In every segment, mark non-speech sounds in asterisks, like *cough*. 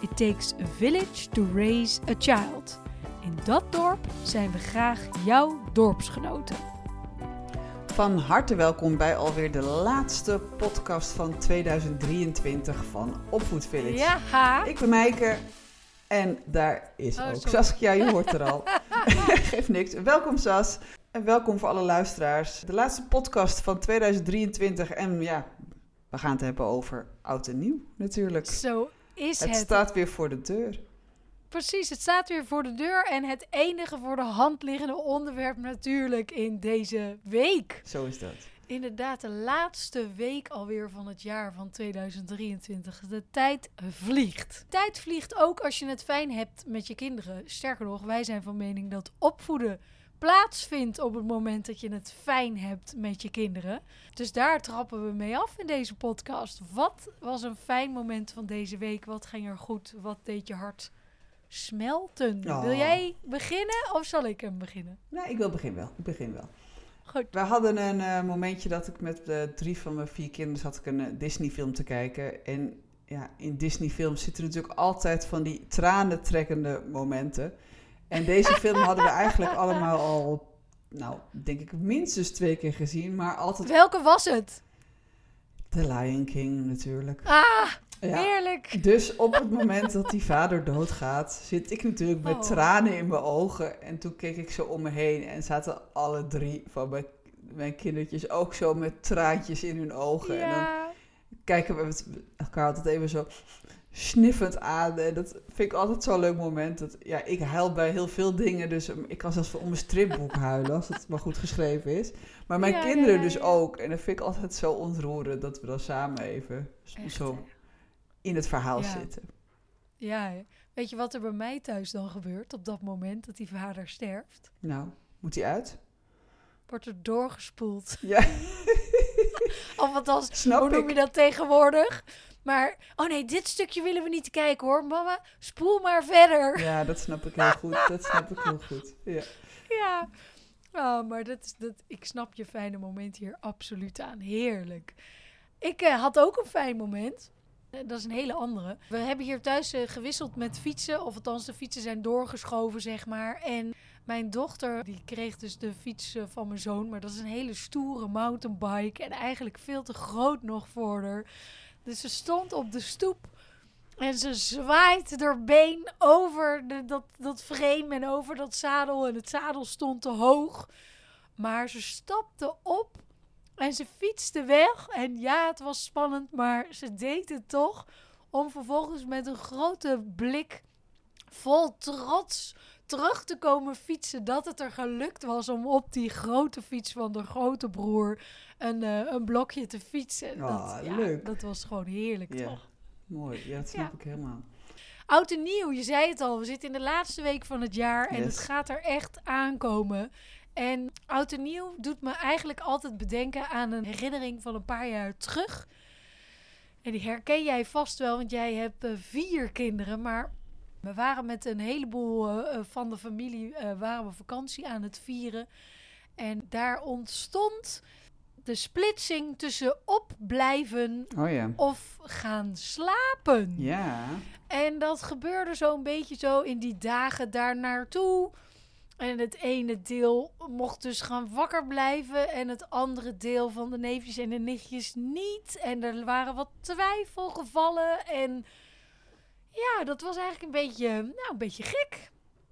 It takes a village to raise a child. In dat dorp zijn we graag jouw dorpsgenoten. Van harte welkom bij alweer de laatste podcast van 2023 van Opvoed Village. Ja, Ik ben Meike en daar is Oh, ook sorry. Saskia, je hoort er al. *laughs* Geeft niks. Welkom Sas en welkom voor alle luisteraars. De laatste podcast van 2023 en ja, we gaan het hebben over oud en nieuw natuurlijk. zo is het. Het staat weer voor de deur. Precies, het staat weer voor de deur. En het enige voor de hand liggende onderwerp natuurlijk in deze week. Zo is dat. Inderdaad, de laatste week alweer van het jaar van 2023. De tijd vliegt. Tijd vliegt ook als je het fijn hebt met je kinderen. Sterker nog, wij zijn van mening dat opvoeden plaatsvindt op het moment dat je het fijn hebt met je kinderen. Dus daar trappen we mee af in deze podcast. Wat was een fijn moment van deze week? Wat ging er goed? Wat deed je hart smelten? Oh. Wil jij beginnen of zal ik hem beginnen? Nou, ik wil begin wel. Ik begin wel. Goed. We hadden een eh, momentje dat ik met de drie van mijn vier kinderen zat ik een eh, Disney-film te kijken. En ja, in Disney-films zitten natuurlijk altijd van die tranentrekkende momenten. En deze film hadden we eigenlijk allemaal al, nou, denk ik minstens twee keer gezien. Maar altijd Welke was het? The Lion King natuurlijk. Ah, Ja. heerlijk. Dus op het moment dat die vader doodgaat, zit ik natuurlijk met Oh. tranen in mijn ogen. En toen keek ik zo om me heen en zaten alle drie van mijn, mijn kindertjes ook zo met traantjes in hun ogen. En dan kijken we elkaar altijd even zo sniffend aan. En dat vind ik altijd zo'n leuk moment. Dat, ja, ik huil bij heel veel dingen, dus um, ik kan zelfs om een stripboek huilen, als het maar goed geschreven is. Maar mijn Ja, kinderen ja, dus ook. En dat vind ik altijd zo ontroerend, dat we dan samen even Echt, zo hè? in het verhaal zitten. Ja, weet je wat er bij mij thuis dan gebeurt op dat moment dat die vader sterft? Nou, moet die uit? Wordt er doorgespoeld. Ja, *laughs* Of althans, snap hoe noem je dat tegenwoordig? Maar, oh nee, dit stukje willen we niet kijken hoor. Mama, spoel maar verder. Ja, dat snap ik heel goed. Dat snap ik heel goed. Ja. Ja. Oh, maar dat is, dat, ik snap je fijne moment hier absoluut aan. Heerlijk. Ik eh, had ook een fijn moment. Eh, Dat is een hele andere. We hebben hier thuis eh, gewisseld met fietsen. Of althans, de fietsen zijn doorgeschoven, zeg maar. En mijn dochter, die kreeg dus de fiets van mijn zoon. Maar dat is een hele stoere mountainbike. En eigenlijk veel te groot nog voor haar. Dus ze stond op de stoep. En ze zwaait haar been over dat, dat frame en over dat zadel. En het zadel stond te hoog. Maar ze stapte op en ze fietste weg. En ja, het was spannend, maar ze deed het toch. Om vervolgens met een grote blik vol trots terug te komen fietsen. Dat het er gelukt was om op die grote fiets van de grote broer een, eh, een blokje te fietsen. Ah, dat, ja, leuk. dat was gewoon heerlijk, Ja. toch? Mooi. Ja, dat snap Ja. ik helemaal. Oud en nieuw, je zei het al. We zitten in de laatste week van het jaar en Yes. het gaat er echt aankomen. En oud en nieuw doet me eigenlijk altijd bedenken aan een herinnering van een paar jaar terug. En die herken jij vast wel, want jij hebt eh, vier kinderen. Maar we waren met een heleboel eh, eh, van de familie eh, waren we vakantie aan het vieren. En daar ontstond de splitsing tussen opblijven Oh ja. of gaan slapen. Ja. En dat gebeurde zo'n beetje zo in die dagen daar naartoe. En het ene deel mocht dus gaan wakker blijven. En het andere deel van de neefjes en de nichtjes niet. En er waren wat twijfelgevallen. En ja, dat was eigenlijk een beetje, nou, een beetje gek.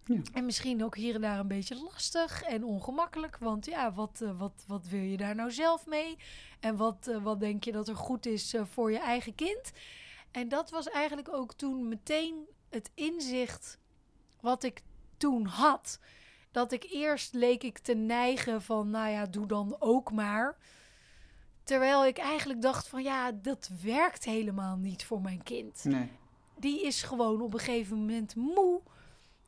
Ja. En misschien ook hier en daar een beetje lastig en ongemakkelijk. Want ja, wat, eh, wat, wat wil je daar nou zelf mee? En wat, eh, wat denk je dat er goed is eh, voor je eigen kind? En dat was eigenlijk ook toen meteen het inzicht wat ik toen had. Dat ik eerst leek ik te neigen van, nou ja, doe dan ook maar. Terwijl ik eigenlijk dacht van, ja, dat werkt helemaal niet voor mijn kind. Nee. Die is gewoon op een gegeven moment moe.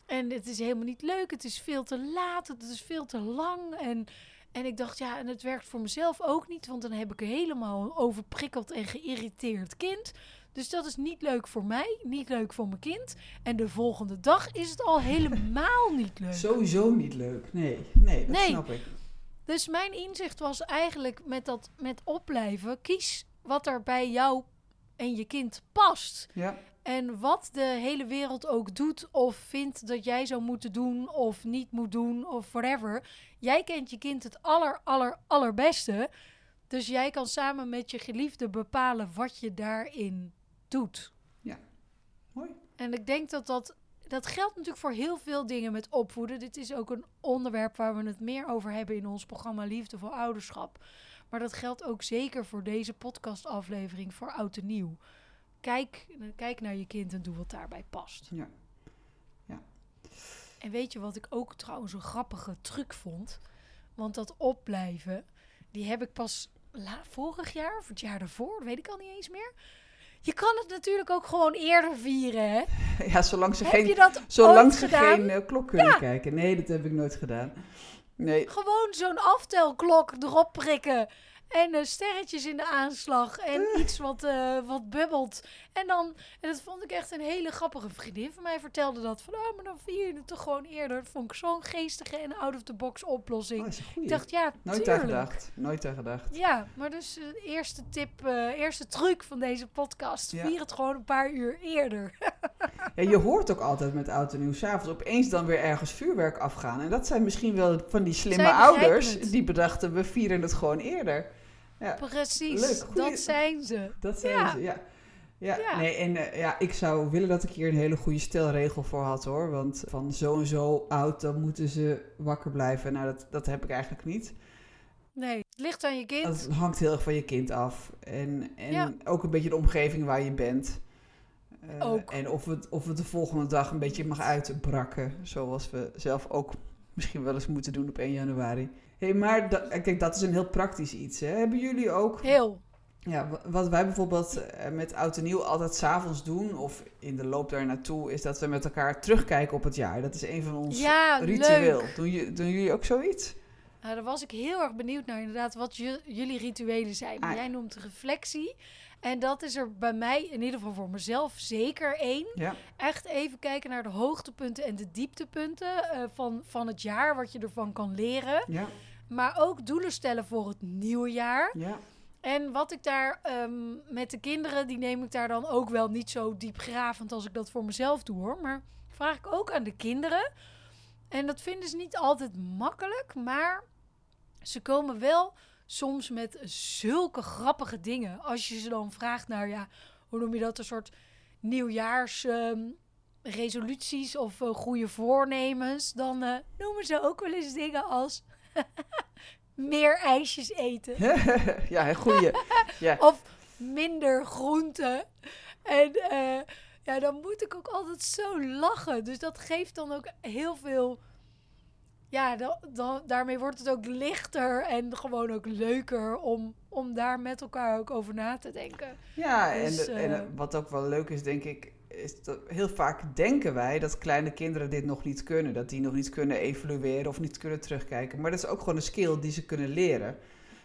En het is helemaal niet leuk. Het is veel te laat. Het is veel te lang. En, en ik dacht, ja, en het werkt voor mezelf ook niet. Want dan heb ik een helemaal overprikkeld en geïrriteerd kind. Dus dat is niet leuk voor mij, niet leuk voor mijn kind. En de volgende dag is het al helemaal *laughs* niet leuk. Sowieso niet leuk. Nee, nee, dat Nee. snap ik. Dus mijn inzicht was eigenlijk met dat met opblijven, kies wat er bij jou en je kind past. Ja, En wat de hele wereld ook doet of vindt dat jij zou moeten doen of niet moet doen of whatever. Jij kent je kind het aller, aller, allerbeste. Dus jij kan samen met je geliefde bepalen wat je daarin doet. mooi. En ik denk dat dat... Dat geldt natuurlijk voor heel veel dingen met opvoeden. Dit is ook een onderwerp waar we het meer over hebben in ons programma Liefdevol Ouderschap. Maar dat geldt ook zeker voor deze podcastaflevering voor Oud en Nieuw. Kijk, kijk naar je kind en doe wat daarbij past. Ja. Ja. En weet je wat ik ook trouwens een grappige truc vond? Want dat opblijven, die heb ik pas la- vorig jaar of het jaar daarvoor, weet ik al niet eens meer. Je kan het natuurlijk ook gewoon eerder vieren, hè? *laughs* Ja, zolang ze Heb geen, je dat zolang ze gedaan? geen eh, klok kunnen kijken. Nee, dat heb ik nooit gedaan. Nee, Gewoon zo'n aftelklok erop prikken. En eh, sterretjes in de aanslag. En iets wat, eh, wat bubbelt. En dan, en dat vond ik echt een hele grappige vriendin van mij vertelde dat. Van, oh, maar dan vier je het toch gewoon eerder. Dat vond ik zo'n geestige en out-of-the-box oplossing. oh, ik dacht, ja, Nooit aan gedacht. Nooit aan gedacht. Ja, maar dus eh, de eerste tip, eh, eerste truc van deze podcast. Ja. Vier het gewoon een paar uur eerder. *laughs* Ja, je hoort ook altijd met oud en nieuw s'avonds opeens dan weer ergens vuurwerk afgaan. En dat zijn misschien wel van die slimme ouders die bedachten, we vieren het gewoon eerder. Ja, Precies, Leuk, goeie- dat zijn ze. dat zijn Ja. ze, ja. Ja, Ja. nee, en eh, ja, ik zou willen dat ik hier een hele goede stelregel voor had hoor. Want van zo en zo oud, dan moeten ze wakker blijven. Nou, dat, dat heb ik eigenlijk niet. Nee, het ligt aan je kind. Dat hangt heel erg van je kind af. En, en Ja. ook een beetje de omgeving waar je bent. Eh, Ook. En of het, of het de volgende dag een beetje mag uitbrakken. Zoals we zelf ook misschien wel eens moeten doen op 1 januari. Hey, maar da- kijk, dat is een heel praktisch iets. Hè? Hebben jullie ook... Heel. Ja, wa- wat wij bijvoorbeeld eh, met Oud en Nieuw altijd s'avonds doen... of in de loop daar naartoe... is dat we met elkaar terugkijken op het jaar. Dat is een van ons Ja, ritueel. Doen, doen jullie ook zoiets? Nou, daar was ik heel erg benieuwd naar inderdaad wat ju- jullie rituelen zijn. Maar Ah, jij noemt reflectie. En dat is er bij mij, in ieder geval voor mezelf, zeker één. Ja, Echt even kijken naar de hoogtepunten en de dieptepunten eh, van, van het jaar. Wat je ervan kan leren. ja, Maar ook doelen stellen voor het nieuwe jaar. ja. En wat ik daar ehm, met de kinderen, die neem ik daar dan ook wel niet zo diepgravend als ik dat voor mezelf doe hoor. Maar vraag ik ook aan de kinderen. En dat vinden ze niet altijd makkelijk, maar ze komen wel soms met zulke grappige dingen. Als je ze dan vraagt naar, ja, hoe noem je dat, een soort nieuwjaars ehm, of eh, goede voornemens, dan eh, noemen ze ook wel eens dingen als *laughs* meer ijsjes eten. *laughs* ja, een goeie. *laughs* Ja. Of minder groenten. En eh, ja, dan moet ik ook altijd zo lachen. Dus dat geeft dan ook heel veel. Ja, dan, dan, daarmee wordt het ook lichter en gewoon ook leuker om, om daar met elkaar ook over na te denken. Ja, en, Dus, en eh, wat ook wel leuk is, denk ik, is dat heel vaak denken wij dat kleine kinderen dit nog niet kunnen. Dat die nog niet kunnen evalueren of niet kunnen terugkijken. Maar dat is ook gewoon een skill die ze kunnen leren.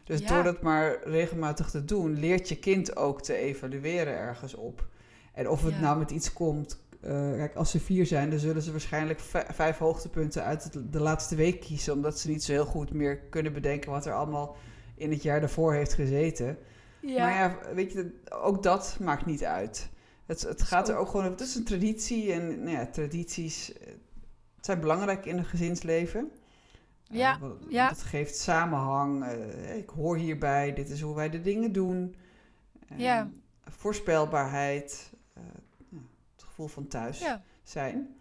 Dus Ja. door dat maar regelmatig te doen, leert je kind ook te evalueren ergens op. En of het Ja. nou met iets komt. Eh, kijk, als ze vier zijn, dan zullen ze waarschijnlijk vij- vijf hoogtepunten uit het- de laatste week kiezen. Omdat ze niet zo heel goed meer kunnen bedenken wat er allemaal in het jaar daarvoor heeft gezeten. Ja, Maar ja, weet je, ook dat maakt niet uit. Het, het gaat er ook- gewoon Het is een traditie en nou ja, tradities eh, zijn belangrijk in een gezinsleven. Eh, Ja, ja. Het geeft samenhang. ik hoor hierbij. Dit is hoe wij de dingen doen. En Ja. Voorspelbaarheid. Gevoel van thuis ja. zijn.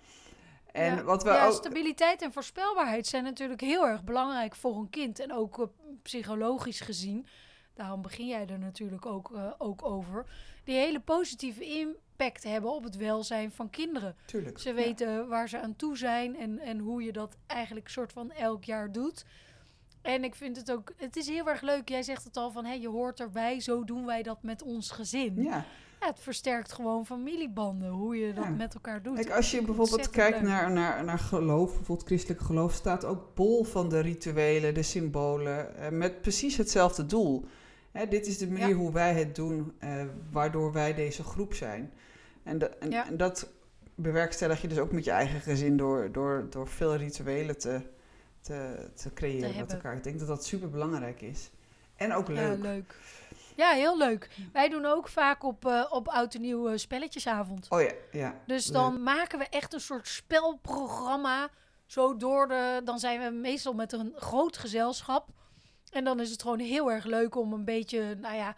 En ja. wat we ja, ook... stabiliteit en voorspelbaarheid zijn natuurlijk heel erg belangrijk voor een kind. En ook eh, psychologisch gezien. Daarom begin jij er natuurlijk ook, eh, ook over. Die hele positieve impact hebben op het welzijn van kinderen. Tuurlijk. Ze ja. weten waar ze aan toe zijn en, en hoe je dat eigenlijk soort van elk jaar doet. En ik vind het ook, het is heel erg leuk. Jij zegt het al van, hé, je hoort erbij, zo doen wij dat met ons gezin. Ja, ja, het versterkt gewoon familiebanden, hoe je dat Ja. met elkaar doet. Kijk, als je bijvoorbeeld kijkt leuk. naar, naar, naar geloof, bijvoorbeeld christelijk geloof, staat ook bol van de rituelen, de symbolen, eh, met precies hetzelfde doel. Hè, dit is de manier Ja. hoe wij het doen, eh, waardoor wij deze groep zijn. En, da- en, dat bewerkstellig je dus ook met je eigen gezin door, door, door veel rituelen te, te, te creëren met elkaar. Ik denk dat dat super belangrijk is. En ook leuk. Ja, leuk. Ja, heel leuk. Wij doen ook vaak op, eh, op oud en nieuw eh, spelletjesavond. Oh ja, ja. Dus leuk. dan maken we echt een soort spelprogramma. Zo door de. Dan zijn we meestal met een groot gezelschap. En dan is het gewoon heel erg leuk om een beetje, nou ja,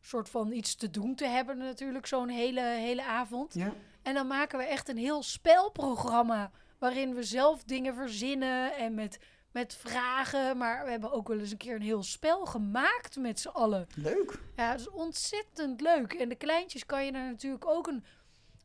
soort van iets te doen te hebben, natuurlijk, zo'n hele, hele avond. Ja, En dan maken we echt een heel spelprogramma. Waarin we zelf dingen verzinnen en met, met vragen. Maar we hebben ook wel eens een keer een heel spel gemaakt met z'n allen. leuk. Ja, het is ontzettend leuk. En de kleintjes kan je er natuurlijk ook een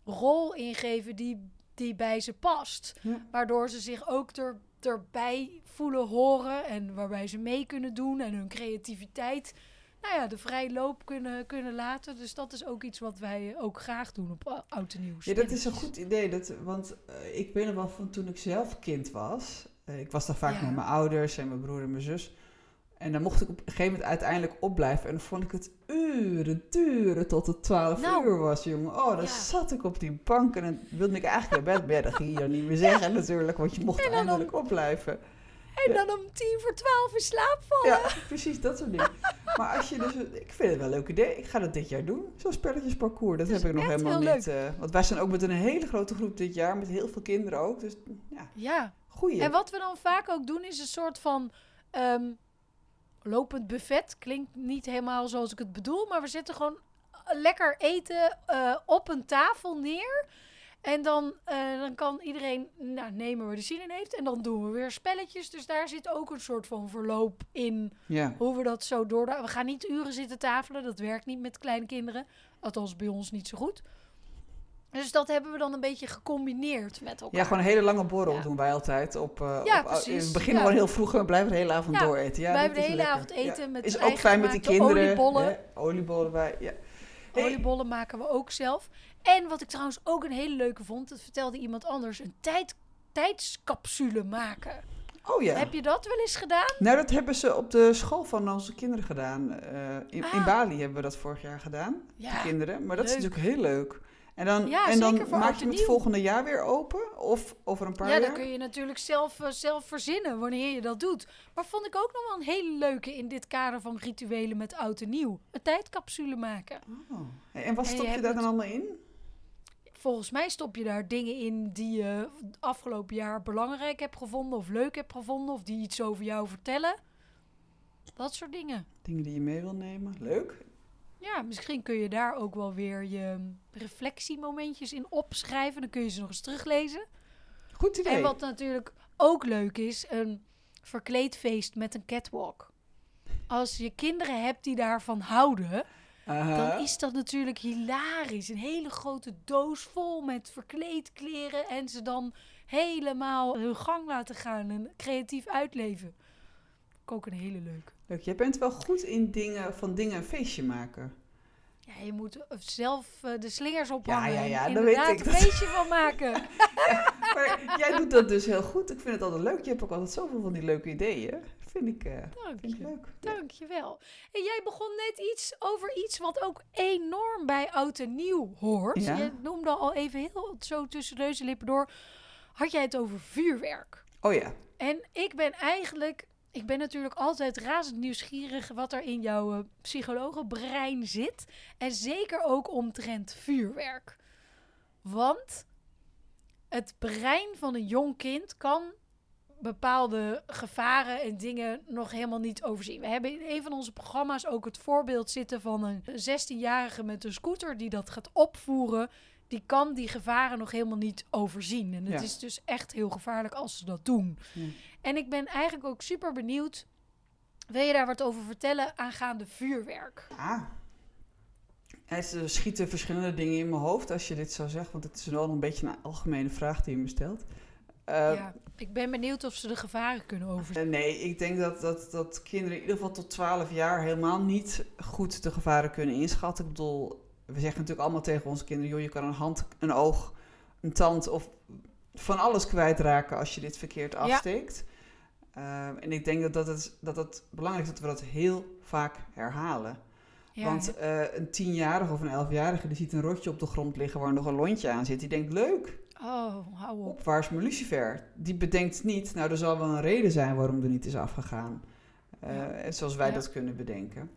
rol in geven die, die bij ze past. Ja. Waardoor ze zich ook er, erbij voelen horen en waarbij ze mee kunnen doen en hun creativiteit. Nou ja, de vrije loop kunnen, kunnen laten. Dus dat is ook iets wat wij ook graag doen op ou- oud en nieuw. Ja, dat is een goed idee. Dat, want eh, ik weet nog wel van toen ik zelf kind was. Eh, ik was dan vaak Ja. met mijn ouders en mijn broer en mijn zus. En dan mocht ik op een gegeven moment uiteindelijk opblijven. En dan vond ik het uren duren tot het 12 Nou. uur was, jongen. Oh, dan Ja. zat ik op die bank en dan wilde ik eigenlijk naar bed. Maar ja, dat ging je dan niet meer zeggen natuurlijk, want je mocht En dan om- eindelijk opblijven. En dan om tien voor twaalf in slaap vallen. Ja, *laughs* precies, dat soort dingen. Maar als je dus, ik vind het wel een leuk idee. Ik ga dat dit jaar doen. Zo'n spelletjesparcours, dat Dat heb ik nog helemaal niet. eh, want wij zijn ook met een hele grote groep dit jaar, met heel veel kinderen ook. Dus ja, Ja. goeie. En wat we dan vaak ook doen, is een soort van ehm, lopend buffet. Klinkt niet helemaal zoals ik het bedoel, maar we zetten gewoon lekker eten eh, op een tafel neer. En dan, eh, dan kan iedereen nou, nemen waar de zin in heeft. En dan doen we weer spelletjes. Dus daar zit ook een soort van verloop in. Ja. Hoe we dat zo door. We gaan niet uren zitten tafelen. Dat werkt niet met kleine kinderen. Althans, bij ons niet zo goed. Dus dat hebben we dan een beetje gecombineerd met elkaar. ja, gewoon een hele lange borrel Ja. doen wij altijd. Op, eh, Ja, op, precies. In het begin Ja. gewoon heel vroeg en we blijven de hele avond door eten. Ja, wij hebben de hele lekker. avond eten met Is ook fijn met die kinderen. oliebollen. Oliebollen bij, ja. Hey, Oliebollen maken we ook zelf. En wat ik trouwens ook een hele leuke vond, dat vertelde iemand anders, een tijd, tijdscapsule maken. oh ja. Heb je dat wel eens gedaan? Nou, dat hebben ze op de school van onze kinderen gedaan. Eh, in, in Ah. Bali hebben we dat vorig jaar gedaan, de Ja. kinderen. Maar dat is natuurlijk heel leuk. En dan, Ja, en dan maak je het nieuw. volgende jaar weer open? Of over een paar Ja, jaar? dan kun je natuurlijk zelf, eh, zelf verzinnen wanneer je dat doet. Maar vond ik ook nog wel een hele leuke in dit kader van rituelen met oud en nieuw. Een tijdcapsule maken. Oh. En wat En stop je daar dan het- allemaal in? Volgens mij stop je daar dingen in die je afgelopen jaar belangrijk hebt gevonden of leuk hebt gevonden of die iets over jou vertellen. Dat soort dingen. Dingen die je mee wil nemen. Leuk. Ja, misschien kun je daar ook wel weer je reflectiemomentjes in opschrijven. Dan kun je ze nog eens teruglezen. Goed idee. En wat natuurlijk ook leuk is, een verkleedfeest met een catwalk. Als je kinderen hebt die daarvan houden, Dan is dat natuurlijk hilarisch. Een hele grote doos vol met verkleedkleren en ze dan helemaal hun gang laten gaan en creatief uitleven. Ook een hele leuke. Leuk. Jij bent wel goed in dingen, van dingen een feestje maken. Ja, je moet zelf eh, de slingers ophangen ja, ja, en weet ik. een feestje van maken. *laughs* Maar jij doet dat dus heel goed. Ik vind het altijd leuk. Je hebt ook altijd zoveel van die leuke ideeën. Vind ik, eh, Dank vind ik je. leuk. Dankjewel. En jij begon net iets over iets wat ook enorm bij oud en nieuw hoort. Ja. Je noemde al even heel zo tussen neus en lippen door. Had jij het over vuurwerk? Oh ja. En ik ben eigenlijk, ik ben natuurlijk altijd razend nieuwsgierig wat er in jouw eh, psychologenbrein zit. En zeker ook omtrent vuurwerk. Want het brein van een jong kind kan bepaalde gevaren en dingen nog helemaal niet overzien. We hebben in een van onze programma's ook het voorbeeld zitten van een 16-jarige met een scooter die dat gaat opvoeren. Die kan die gevaren nog helemaal niet overzien. En het Ja. is dus echt heel gevaarlijk als ze dat doen. Ja. En ik ben eigenlijk ook super benieuwd. Wil je daar wat over vertellen aangaande vuurwerk? Ah. Er schieten verschillende dingen in mijn hoofd als je dit zo zegt. Want het is wel een beetje een algemene vraag die je me stelt. Eh, ja, ik ben benieuwd of ze de gevaren kunnen overzien. Eh, Nee, ik denk dat, dat, dat kinderen in ieder geval tot 12 jaar helemaal niet goed de gevaren kunnen inschatten. Ik bedoel, we zeggen natuurlijk allemaal tegen onze kinderen: joh, je kan een hand, een oog, een tand of van alles kwijtraken als je dit verkeerd afsteekt. Ehm, en ik denk dat, dat, het, dat het belangrijk is dat we dat heel vaak herhalen. Ja, Want eh, een tienjarige of een elfjarige die ziet een rotje op de grond liggen waar nog een lontje aan zit. Die denkt, leuk, Oh, hou op. op, waar is mijn lucifer? Die bedenkt niet, nou er zal wel een reden zijn waarom er niet is afgegaan. Eh, Ja. Zoals wij Ja. dat kunnen bedenken.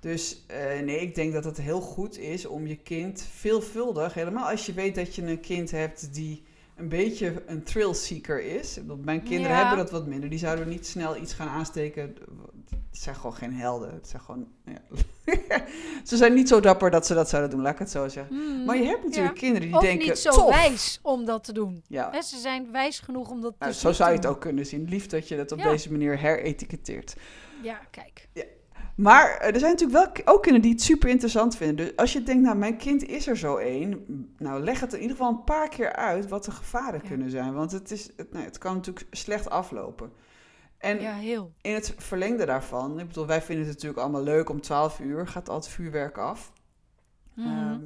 Dus eh, nee, ik denk dat het heel goed is om je kind veelvuldig, helemaal als je weet dat je een kind hebt die een beetje een thrill seeker is. Mijn kinderen Ja. hebben dat wat minder. Die zouden niet snel iets gaan aansteken. Het zijn gewoon geen helden. Het zijn gewoon, ja. *laughs* ze zijn niet zo dapper dat ze dat zouden doen, laat ik het zo zeggen. Hmm. Maar je hebt natuurlijk kinderen die of denken, niet zo tof. wijs om dat te doen. Ja. Ze zijn wijs genoeg om dat Nou, dus zo niet zou je te het doen. ook kunnen zien. Lief dat je dat op Ja. deze manier heretiketeerd. Ja, kijk. Maar eh, er zijn natuurlijk wel ook kinderen die het super interessant vinden. Dus als je denkt, nou, mijn kind is er zo één. Nou, leg het in ieder geval een paar keer uit wat de gevaren Ja. kunnen zijn. Want het, is, het, nou, het kan natuurlijk slecht aflopen. En Ja, heel. in het verlengde daarvan, ik bedoel, wij vinden het natuurlijk allemaal leuk. Om 12 uur gaat altijd vuurwerk af. Mhm. Ehm,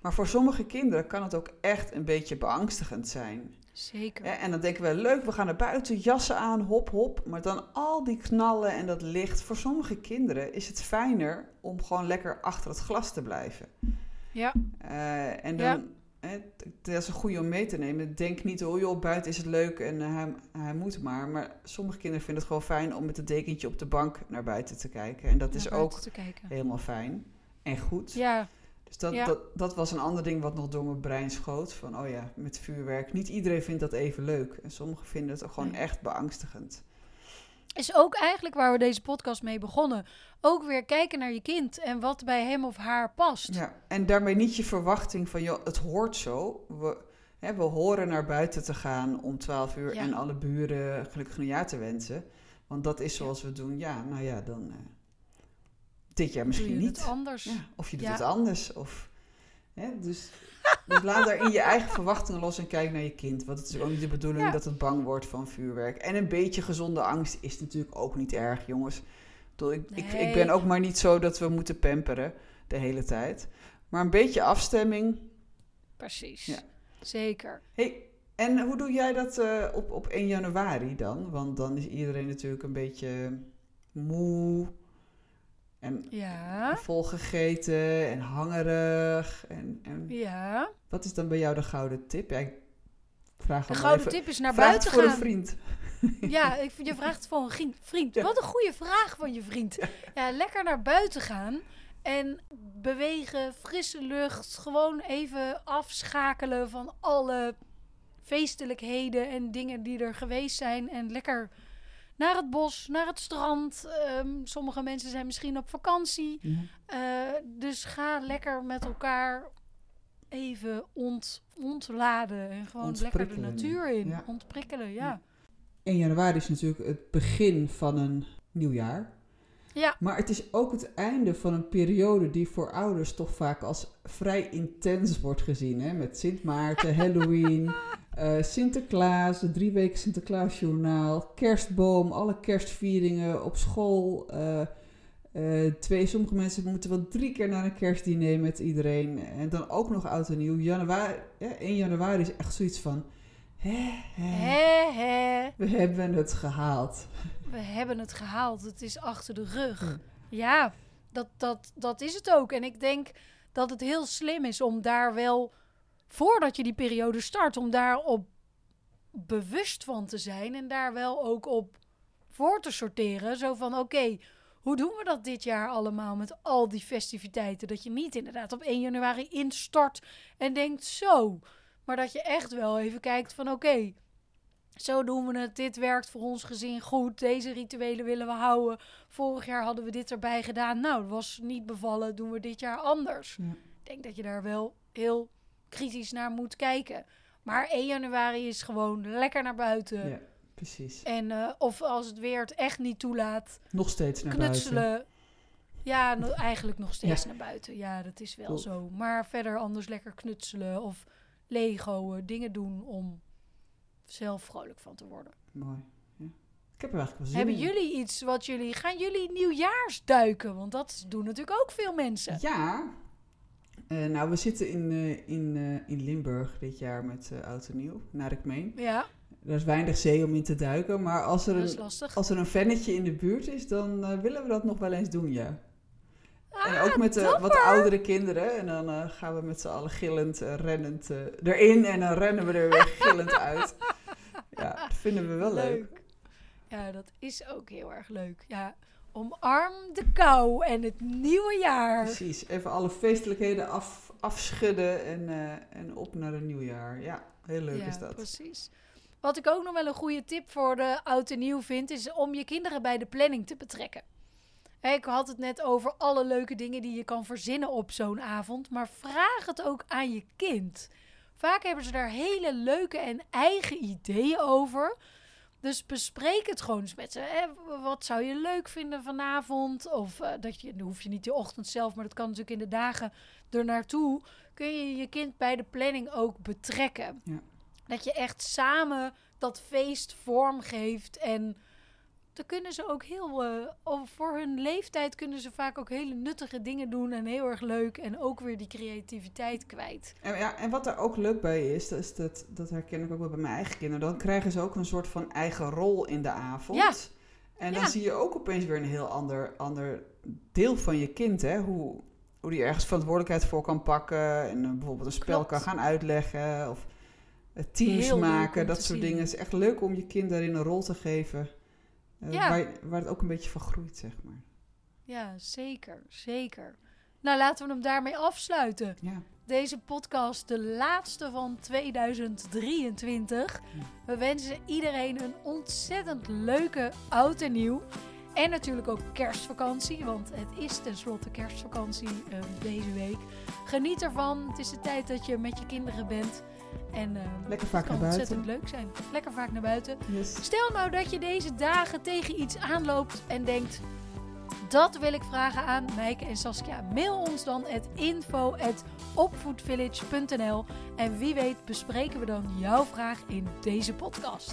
maar voor sommige kinderen kan het ook echt een beetje beangstigend zijn. Zeker. En dan denken we, leuk, we gaan naar buiten, jassen aan, hop, hop. Maar dan al die knallen en dat licht. Voor sommige kinderen is het fijner om gewoon lekker achter het glas te blijven. Ja. Eh, en dan, Ja. Hè, dat is een goede om mee te nemen. Denk niet, oh joh, buiten is het leuk en eh, hij, hij moet maar. Maar sommige kinderen vinden het gewoon fijn om met het dekentje op de bank naar buiten te kijken. En dat is Naar ook helemaal fijn en goed. Ja, Dus dat, Ja. dat, dat was een ander ding wat nog door mijn brein schoot. Van, oh ja, met vuurwerk. Niet iedereen vindt dat even leuk. En sommigen vinden het ook gewoon Nee. echt beangstigend. Is ook eigenlijk waar we deze podcast mee begonnen. Ook weer kijken naar je kind en wat bij hem of haar past. Ja, en daarmee niet je verwachting van, joh, het hoort zo. We, hè, we horen naar buiten te gaan om 12 uur Ja. en alle buren gelukkig nieuwjaar te wensen. Want dat is Ja. zoals we doen. Ja, nou ja, dan... eh, dit jaar misschien je niet. het anders. Ja, of je doet het anders. Of, hè, dus, dus laat daarin je eigen verwachtingen los en kijk naar je kind. Want het is ook niet de bedoeling Ja. dat het bang wordt van vuurwerk. En een beetje gezonde angst is natuurlijk ook niet erg, jongens. Ik, ik, ik, ben ook maar niet zo dat we moeten pamperen de hele tijd. Maar een beetje afstemming. Precies. Ja. Zeker. Hey, en hoe doe jij dat eh, op, op 1 januari dan? Want dan is iedereen natuurlijk een beetje moe. En Ja. volgegeten en hangerig. En, en Ja. wat is dan bij jou de gouden tip? Ja, ik vraag De gouden even. tip is naar vraag buiten het voor gaan. een vriend. Ja, ik, je vraagt voor een vriend. Ja. Wat een goede vraag van je vriend. Ja, lekker naar buiten gaan. En bewegen, frisse lucht. Gewoon even afschakelen van alle feestelijkheden en dingen die er geweest zijn. En lekker naar het bos, naar het strand. Ehm, sommige mensen zijn misschien op vakantie. Eh, dus ga lekker met elkaar even ont, ontladen. En gewoon lekker de natuur in. Ja. Ontprikkelen, ja. 1 januari is natuurlijk het begin van een nieuw jaar. Ja. Maar het is ook het einde van een periode die voor ouders toch vaak als vrij intens wordt gezien. Hè? Met Sint Maarten, *laughs* Halloween, eh, Sinterklaas, de drie weken Sinterklaasjournaal, kerstboom, alle kerstvieringen op school. eh, eh, twee, sommige mensen moeten wel drie keer naar een kerstdiner met iedereen. En dan ook nog oud en nieuw. Januari, ja, 1 januari is echt zoiets van... Hè, hè, Hè, hè. we hebben het gehaald. We hebben het gehaald. Het is achter de rug. Ja. Ja, dat, dat, dat is het ook. En ik denk dat het heel slim is om daar wel, voordat je die periode start, om daar op bewust van te zijn en daar wel ook op voor te sorteren. Zo van, oké, hoe doen we dat dit jaar allemaal met al die festiviteiten? Dat je niet inderdaad op 1 januari instart en denkt zo. Maar dat je echt wel even kijkt van, oké, zo doen we het. Dit werkt voor ons gezin goed. Deze rituelen willen we houden. Vorig jaar hadden we dit erbij gedaan. Nou, dat was niet bevallen. Doen we dit jaar anders. Ja. Ik denk dat je daar wel heel kritisch naar moet kijken. Maar 1 januari is gewoon lekker naar buiten. Ja, precies. En eh, of als het weer het echt niet toelaat, Nog steeds naar knutselen. buiten. Ja, no- eigenlijk nog steeds Ja. naar buiten. Ja, dat is wel zo. Maar verder anders lekker knutselen of Lego, dingen doen om zelf vrolijk van te worden. Mooi. Ja. Ik heb er eigenlijk wel zin Hebben in. jullie iets wat jullie... Gaan jullie nieuwjaarsduiken? Want dat doen natuurlijk ook veel mensen. Ja. Eh, nou, we zitten in, eh, in, eh, in Limburg dit jaar met Oud en Nieuw, naar ik meen. Ja, Er is weinig zee om in te duiken, maar als er een, als er een vennetje in de buurt is, dan willen we dat nog wel eens doen, ja. en Ah, ook met de wat oudere kinderen. En dan gaan we met z'n allen gillend, rennend erin en dan rennen we er weer gillend uit. *laughs* Vinden we wel leuk. Ja, dat is ook heel erg leuk. Ja, omarm de kou en het nieuwe jaar. Precies, even alle feestelijkheden af, afschudden en, eh, en op naar een nieuw jaar. Ja, heel leuk ja, is dat. precies. Wat ik ook nog wel een goede tip voor de oud en nieuw vind, is om je kinderen bij de planning te betrekken. Ik had het net over alle leuke dingen die je kan verzinnen op zo'n avond, maar vraag het ook aan je kind. Vaak hebben ze daar hele leuke en eigen ideeën over. Dus bespreek het gewoon eens met ze. Hè. Wat zou je leuk vinden vanavond? Of eh, dat je, dan hoef je niet de ochtend zelf, maar dat kan natuurlijk in de dagen er naartoe. Kun je je kind bij de planning ook betrekken. Ja. Dat je echt samen dat feest vormgeeft. En dan kunnen ze ook heel, eh, voor hun leeftijd kunnen ze vaak ook hele nuttige dingen doen. En heel erg leuk. En ook weer die creativiteit kwijt. En, ja, en wat er ook leuk bij is, dat, is dat, dat herken ik ook wel bij mijn eigen kinderen. Dan krijgen ze ook een soort van eigen rol in de avond. Ja. En dan Ja. zie je ook opeens weer een heel ander, ander deel van je kind. Hè? Hoe, hoe die ergens verantwoordelijkheid voor kan pakken. En eh, bijvoorbeeld een spel Klopt. kan gaan uitleggen. Of eh, teams Heel maken, dat soort zien. dingen. Het is echt leuk om je kind daarin een rol te geven. Eh, Ja. waar, waar het ook een beetje van groeit, zeg maar. Ja, zeker. Zeker. Nou, laten we hem daarmee afsluiten. Ja. Deze podcast, de laatste van 2023. Ja. We wensen iedereen een ontzettend leuke oud en nieuw. En natuurlijk ook kerstvakantie, want het is tenslotte kerstvakantie eh, deze week. Geniet ervan. Het is de tijd dat je met je kinderen bent. En eh, Lekker het vaak kan naar ontzettend buiten. leuk zijn. Lekker vaak naar buiten. Yes. Stel nou dat je deze dagen tegen iets aanloopt en denkt... Dat wil ik vragen aan Mijke en Saskia. Mail ons dan at info at opvoedvillage.nl En wie weet bespreken we dan jouw vraag in deze podcast.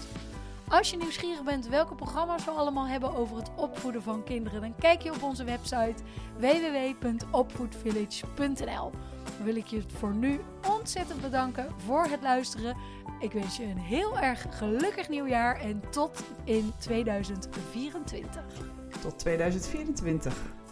Als je nieuwsgierig bent welke programma's we allemaal hebben over het opvoeden van kinderen... dan kijk je op onze website www.opvoedvillage.nl Dan wil ik je voor nu ontzettend bedanken voor het luisteren. Ik wens je een heel erg gelukkig nieuwjaar en tot in 2024. Tot 2024.